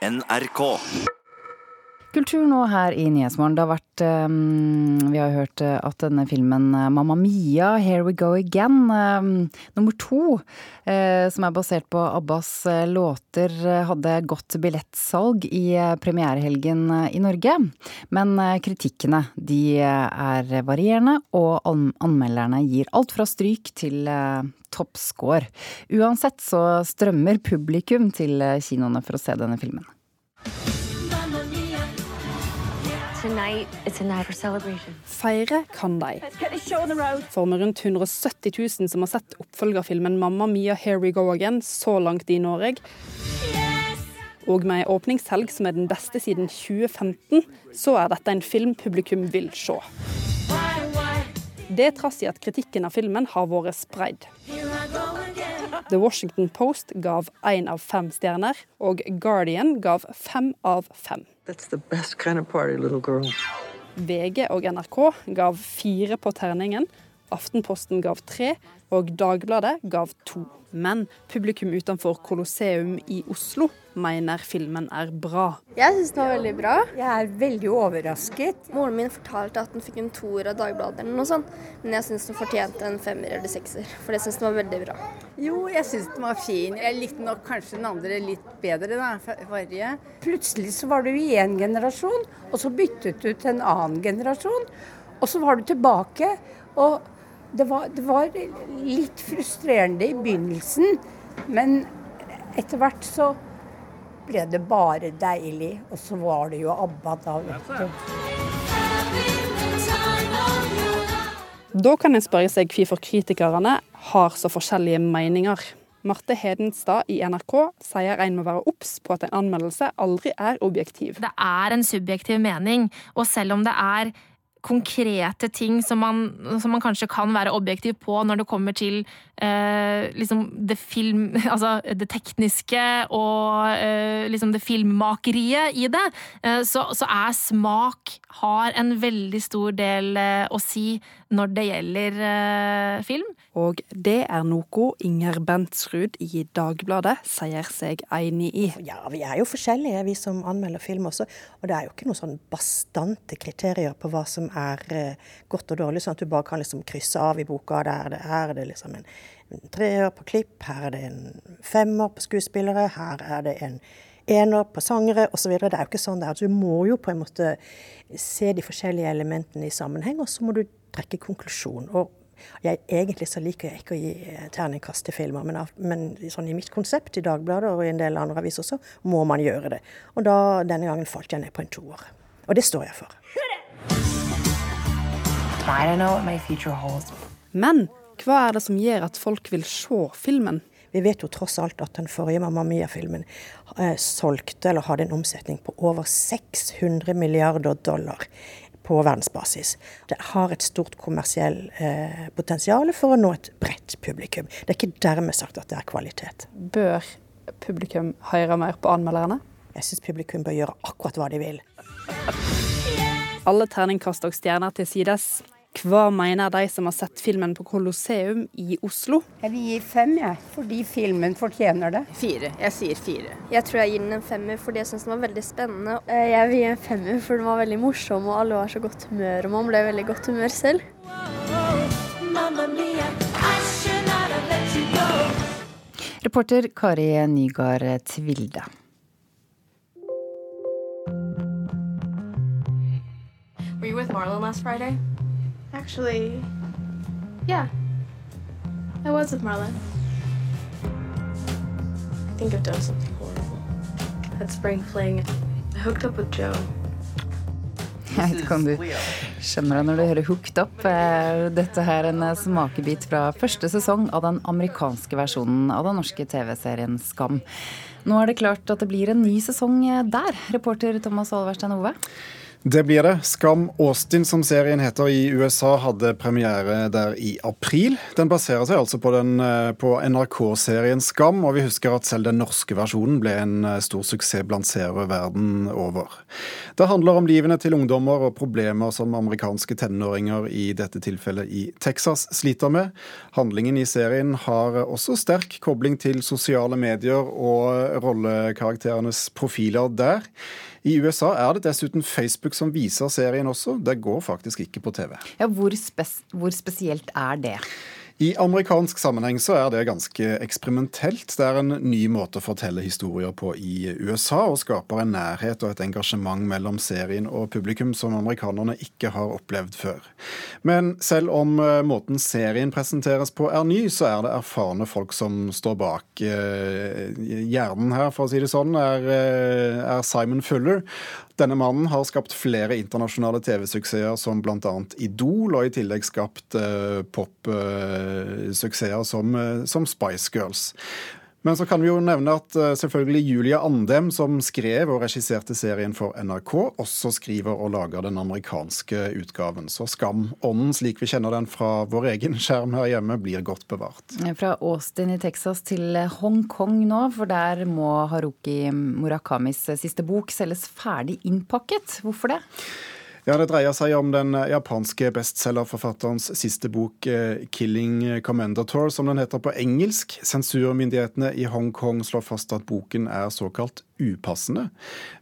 NRK. Kultur nå her i Nyhetsmorgen. Det har vært um, Vi har hørt eh, at denne filmen eh, Mamma Mia, Here We Go Again, um, nummer to, uh, som er basert på Abbas låter, hadde godt billettsalg i premierehelgen i Norge. Men kritikkene de er varierende, og anmelderne gir alt fra stryk til uh, toppscore. Uansett så strømmer publikum til kinoene for å se denne filmen. Feire kan de. For med rundt 170 000 som har sett oppfølgerfilmen 'Mamma Mia Here We Go Again' så langt i Norge, og med ei åpningshelg som er den beste siden 2015, så er dette en film publikum vil se. Det trass i at kritikken av filmen har vært spreid. The Washington Post gav én av fem stjerner, og Guardian gav fem av fem. Kind of party, VG og NRK gav fire på terningen. Aftenposten gav tre, og Dagbladet gav to. Men publikum utenfor Colosseum i Oslo mener filmen er bra. Jeg syns den var veldig bra. Jeg er veldig overrasket. Moren min fortalte at den fikk en toer av Dagbladet eller noe sånt, men jeg syns den fortjente en femmer eller sekser, for jeg syns den var veldig bra. Jo, jeg syns den var fin. Jeg likte nok kanskje den andre litt bedre, da, forrige. Plutselig så var du i én generasjon, og så byttet du til en annen generasjon, og så var du tilbake. og det var, det var, litt frustrerende i begynnelsen, men etter hvert så ble det bare deilig. Og så var det jo ABBA da, vet du. Da kan en spørre seg hvorfor kritikerne har så forskjellige meninger. Marte Hedenstad i NRK sier en må være obs på at en anmeldelse aldri er objektiv. Det er en subjektiv mening, og selv om det er konkrete ting som man, som man, kanskje kan være objektiv på når det kommer til eh, liksom det film... Altså det tekniske og eh, liksom det filmmakeriet i det, eh, så, så, er smak har en veldig stor del eh, å si når det gjelder eh, film. Og det er noe Inger Bentsrud i Dagbladet sier seg enig i. Ja, vi er jo forskjellige, vi som anmelder film også. Og det er jo ikke noen sånn bastante kriterier på hva som er eh, godt og dårlig, sånn at du bare kan liksom krysse av i boka. Der det, er det liksom en, en treer på klipp, her er det en femmer på skuespillere, her er det en ener på sangere osv. Det er jo ikke sånn det er. Du må jo på en måte se de forskjellige elementene i sammenheng, og så må du trekke konklusjon. Og jeg, egentlig så liker jeg ikke å gi eh, terningkast til filmer, men, men sånn i mitt konsept i Dagbladet og i en del andre aviser så må man gjøre det. Og da, denne gangen falt jeg ned på en toer. Og det står jeg for. Men hva er det som gjør at folk vil se filmen? Vi vet jo tross alt at den forrige Mamma Mia-filmen eh, solgte eller hadde en omsetning på over 600 milliarder dollar på verdensbasis. Det har et stort kommersiell eh, potensial for å nå et bredt publikum. Det er ikke dermed sagt at det er kvalitet. Bør publikum høre mer på anmelderne? Jeg syns publikum bør gjøre akkurat hva de vil. Alle terningkast og stjerner til sides. Hva mener de som har sett filmen på Colosseum i Oslo? Jeg vil gi fem, jeg. Fordi filmen fortjener det. Fire. Jeg sier fire. Jeg tror jeg gir den en femmer fordi jeg syns den var veldig spennende. Eh, jeg vil gi en femmer for den var veldig morsom, og alle var så godt humør, og man ble veldig godt humør selv. Reporter Kari Nygaard Tvilde. Were you with Marlon last Friday? Actually, yeah. I was with Marlon. I think I've done something horrible. That spring fling. I hooked up with Joe. Jeg vet ikke om du skjønner det når du hører 'Hooked Up'. Dette her er en smakebit fra første sesong av den amerikanske versjonen av den norske TV-serien Skam. Nå er det klart at det blir en ny sesong der. Reporter Thomas Alverstein Ove? Det blir det. Skam Austin, som serien heter i USA, hadde premiere der i april. Den baserer seg altså på, eh, på NRK-serien Skam, og vi husker at selv den norske versjonen ble en eh, stor suksess blant seere verden over. Det handler om livene til ungdommer og problemer som amerikanske tenåringer, i dette tilfellet i Texas, sliter med. Handlingen i serien har også sterk kobling til sosiale medier og rollekarakterenes profiler der. I USA er det dessuten Facebook som viser serien også. Det går faktisk ikke på TV. Ja, hvor, spes hvor spesielt er det? I amerikansk sammenheng så er det ganske eksperimentelt. Det er en ny måte å fortelle historier på i USA, og skaper en nærhet og et engasjement mellom serien og publikum som amerikanerne ikke har opplevd før. Men selv om eh, måten serien presenteres på er ny, så er det erfarne folk som står bak. Eh, hjernen her, for å si det sånn, eh, er Simon Fuller. Denne mannen har skapt flere internasjonale TV-suksesser som bl.a. Idol, og i tillegg skapt uh, uh, som, uh, som Spice Girls. Men så kan vi jo nevne at uh, selvfølgelig Julia Andem, som skrev og regisserte serien for NRK, også skriver og lager den amerikanske utgaven. Så Skam-ånden, slik vi kjenner den fra vår egen skjerm her hjemme, blir godt bevart. Fra Austin i Texas til Hongkong nå, for der må Haruki Murakamis siste bok selges ferdig innpakket. Hvorfor det? Ja, Det dreier seg om den japanske bestselgerforfatterens siste bok, eh, 'Killing Commendator', som den heter på engelsk. Sensurmyndighetene i Hongkong slår fast at boken er såkalt upassende.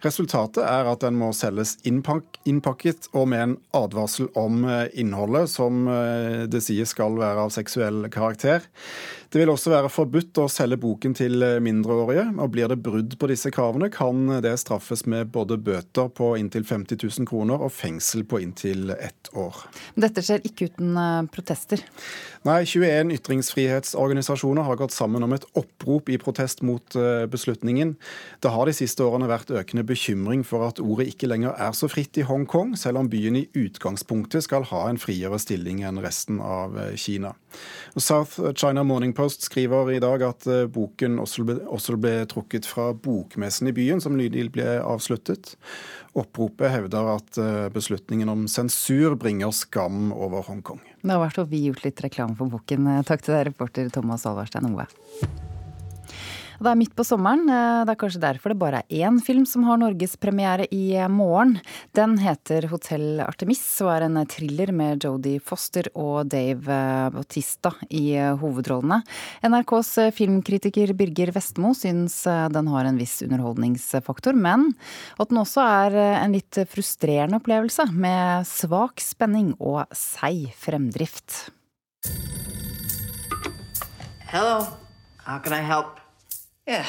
Resultatet er at den må selges innpak innpakket og med en advarsel om eh, innholdet, som eh, det sies skal være av seksuell karakter. Det vil også være forbudt å selge boken til mindreårige, og blir det brudd på disse kravene, kan det straffes med både bøter på inntil 50 000 kroner og fengsel på inntil ett år. Dette skjer ikke uten protester? Nei, 21 ytringsfrihetsorganisasjoner har gått sammen om et opprop i protest mot beslutningen. Det har de siste årene vært økende bekymring for at ordet ikke lenger er så fritt i Hongkong, selv om byen i utgangspunktet skal ha en friere stilling enn resten av eh, Kina. South China Morning Post skriver i dag at eh, boken også ble, også ble trukket fra bokmessen i byen, som nylig ble avsluttet. Oppropet hevder at eh, beslutningen om sensur bringer skam over Hongkong. Det har vi gjort litt reklame for boken. Takk til deg, reporter Thomas Alvarstein Ove. Det er midt på sommeren. Eh, det er kanskje derfor det bare er én film som har norgespremiere i morgen. Den heter Hotell Artemis og er en thriller med Jodie Foster og Dave eh, Bautista i eh, hovedrollene. NRKs filmkritiker Birger Vestmo syns den har en viss underholdningsfaktor, men at den også er en litt frustrerende opplevelse med svak spenning og seig fremdrift. Hello, how can I help? Yeah.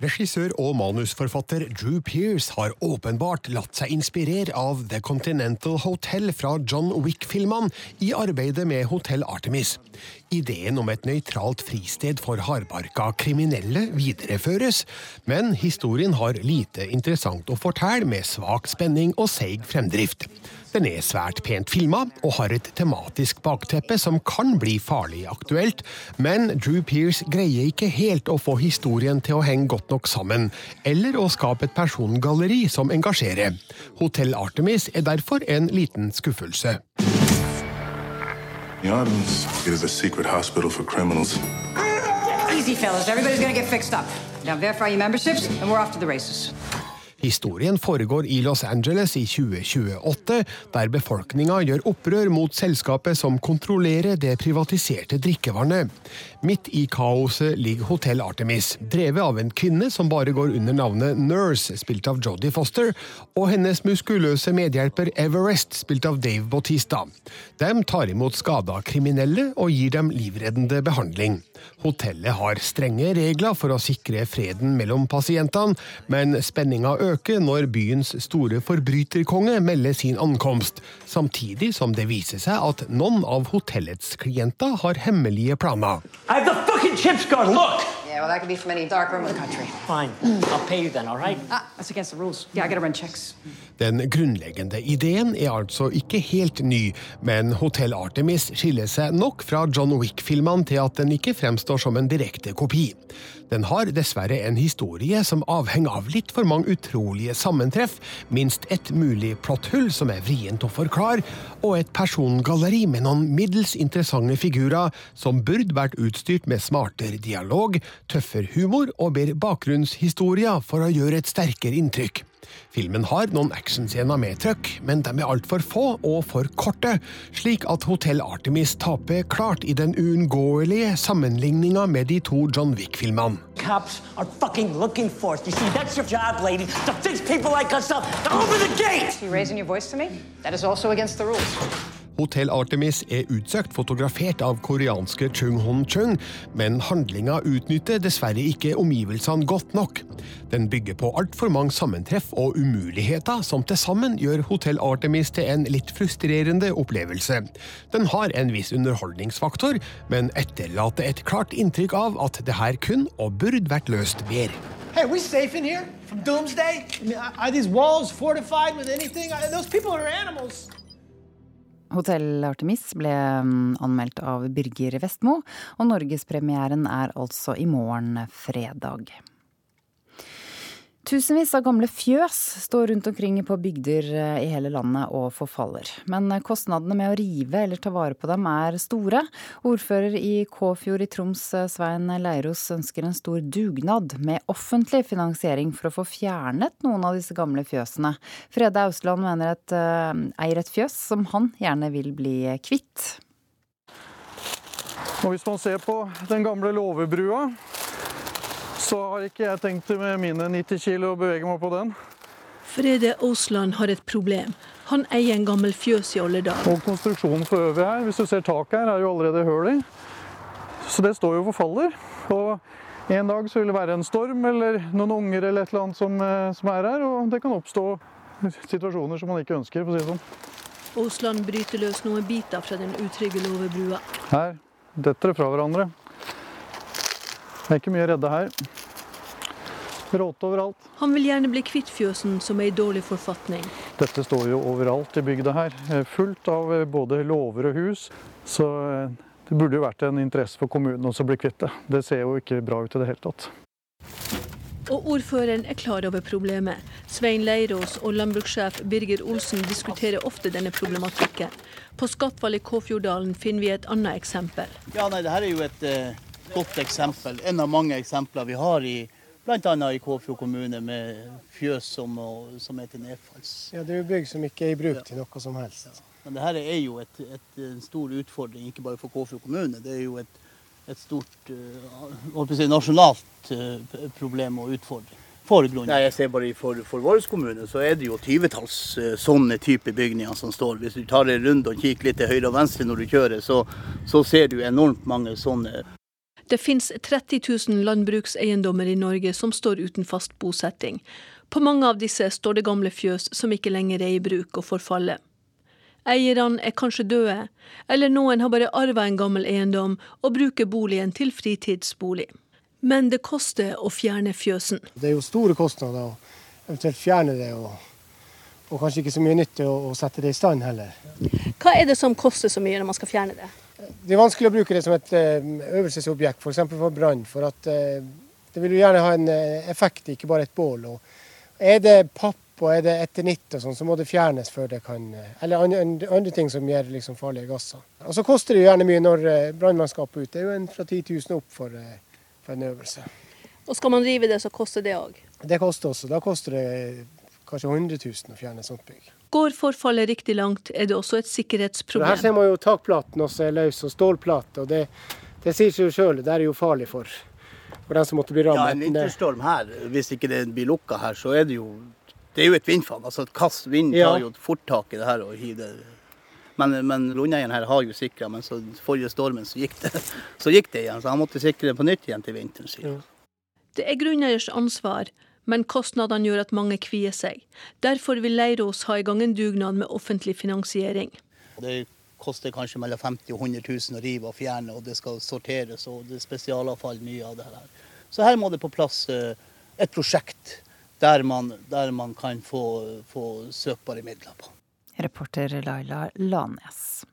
Regissør og manusforfatter Drew Pearce har åpenbart latt seg inspirere av The Continental Hotel fra John Wick-filmene i arbeidet med Hotell Artemis. Ideen om et nøytralt fristed for hardbarka kriminelle videreføres, men historien har lite interessant å fortelle med svak spenning og seig fremdrift. Den er svært pent filma og har et tematisk bakteppe som kan bli farlig aktuelt, men Drew Pearce greier ikke helt å få historien til å henge godt nok sammen, eller å skape et persongalleri som engasjerer. Hotell Artemis er derfor en liten skuffelse. Artemis is a secret hospital for criminals. Easy, fellas. Everybody's gonna get fixed up. Now verify your memberships, and we're off to the races. Historien foregår i Los Angeles i 2028, der befolkninga gjør opprør mot selskapet som kontrollerer det privatiserte drikkevannet. Midt i kaoset ligger Hotell Artemis, drevet av en kvinne som bare går under navnet Nurse, spilt av Jodie Foster, og hennes muskuløse medhjelper Everest, spilt av Dave Bautista. De tar imot skada kriminelle og gir dem livreddende behandling. Hotellet har strenge regler for å sikre freden mellom pasientene, men spenninga øker når byens store forbryterkonge melder sin ankomst, samtidig som det viser seg at noen av hotellets klienter har hemmelige planer. I have the chips card, look! Yeah, well, that could be from any dark room in the country. Fine. I'll pay you then, all right? Uh, Den grunnleggende ideen er altså ikke helt ny, men Hotell Artemis skiller seg nok fra John Wick-filmene til at den ikke fremstår som en direkte kopi. Den har dessverre en historie som avhenger av litt for mange utrolige sammentreff, minst et mulig plotthull som er vrient å forklare, og et persongalleri med noen middels interessante figurer som burde vært utstyrt med smartere dialog, tøffere humor og bedre bakgrunnshistoria for å gjøre et sterkere inntrykk. Filmen har noen actionscener med trøkk, men de er altfor få og for korte, slik at Hotell Artemis taper klart i den uunngåelige sammenligninga med de to John Wick-filmene. Cops are fucking looking for us. You see, that's your job, lady, to fix people like Hotell Artemis er utsøkt fotografert av koreanske Chung Hon Chung, men handlinga utnytter dessverre ikke omgivelsene godt nok. Den bygger på altfor mange sammentreff og umuligheter som til sammen gjør Hotell Artemis til en litt frustrerende opplevelse. Den har en viss underholdningsfaktor, men etterlater et klart inntrykk av at det her kun og burde vært løst bedre. Hey, are we safe in here from doomsday? I mean, are these walls fortified with anything? Those people are animals. Hotell Artemis ble mm, anmeldt av Birger Vestmo, og norgespremieren er altså i morgen fredag. Tusenvis av gamle fjøs står rundt omkring på bygder eh, i hele landet og forfaller. Men kostnadene med å rive eller ta vare på dem er store. Ordfører i Kåfjord i Troms, eh, Svein Leiros, ønsker en stor dugnad med offentlig finansiering for å få fjernet noen av disse gamle fjøsene. Frede Ausland mener et, eier et fjøs som han gjerne vil bli kvitt. Og hvis man ser på den gamle låvebrua, så har ikke jeg tenkt med mine 90 kilo å bevege meg på den. Frede Aasland har et problem. Han eier en gammel fjøs i Olledal. Og konstruksjonen for øvrig her, hvis du ser taket her, er jo allerede hull i. Så det står jo og forfaller. Og en dag så vil det være en storm eller noen unger eller et eller annet som, eh, som er her, og det kan oppstå situasjoner som man ikke ønsker, for å si det sånn. Aasland bryter løs noen biter fra den utrygge låvebrua. Her detter det fra hverandre. Det er ikke mye redde her. Råte overalt. Han vil gjerne bli kvitt fjøsen, som er i dårlig forfatning. Dette står jo overalt i bygda her. Fullt av både låver og hus. Så eh, det burde jo vært en interesse for kommunen også å bli kvitt det. Det ser jo ikke bra ut i det hele tatt. Og ordføreren er klar over problemet. Svein Leirås og landbrukssjef Birger Olsen diskuterer ofte denne problematikken. På Skatval i Kåfjorddalen finner vi et annet eksempel. Ja, nei, Dette er jo et... Uh godt eksempel. En av mange eksempler vi har i bl.a. i Kåfjord kommune med fjøs som, som, er til nedfalls. Ja, Det er jo bygg som ikke er i bruk til noe som helst. Ja. Men det her er jo et, et, en stor utfordring, ikke bare for Kåfjord kommune. Det er jo et, et stort uh, si, nasjonalt uh, problem og utfordring. For Nei, jeg ser bare For, for vår kommune så er det jo tyvetalls uh, sånne type bygninger som står. Hvis du tar en runde og kikker litt til høyre og venstre når du kjører, så, så ser du enormt mange sånne det finnes 30 000 landbrukseiendommer i Norge som står uten fast bosetting. På mange av disse står det gamle fjøs som ikke lenger er i bruk og forfaller. Eierne er kanskje døde, eller noen har bare arva en gammel eiendom og bruker boligen til fritidsbolig. Men det koster å fjerne fjøsen. Det er jo store kostnader å eventuelt fjerne det, og, og kanskje ikke så mye nytte å, å sette det i stand heller. Hva er det som koster så mye når man skal fjerne det? Det er vanskelig å bruke det som et eh, øvelsesobjekt, f.eks. for, for brann. For at eh, det vil jo gjerne ha en eh, effekt, ikke bare et bål. Og er det papp og er det etternitt og sånn, så må det fjernes før det kan Eller andre, andre ting som gir liksom farlige gasser. Og så koster det jo gjerne mye når brannmannskapet er ute. Det er jo en fra 10 000 opp for, for en øvelse. Og skal man rive det, så koster det òg? Det koster også. Da koster det kanskje 100 000 å fjerne sånt bygg. Går forfallet riktig langt, er det også et sikkerhetsproblem. Her ser man jo takplaten også er løs, og stålplate. og Det, det sier seg jo sjøl, det er jo farlig for, for den som måtte bli rammet. Ja, En vinterstorm her, hvis ikke det blir lukka her, så er det jo det er jo et vindfall. altså et Kast vind tar jo fort tak i det her og hiver det. Men, men grunneieren her har jo sikra, men så forrige stormen så gikk, det, så gikk det igjen. Så han måtte sikre det på nytt igjen til vinteren. Ja. Det er grunneiers ansvar men kostnadene gjør at mange kvier seg. Derfor vil Leirås ha i gang en dugnad med offentlig finansiering. Det koster kanskje mellom 50 og 100 000 å rive og fjerne, og det skal sorteres, og det er spesialavfall mye av det her. Så her må det på plass eh, et prosjekt der man, der man kan få, få søkbare midler på. Reporter Laila Lanes.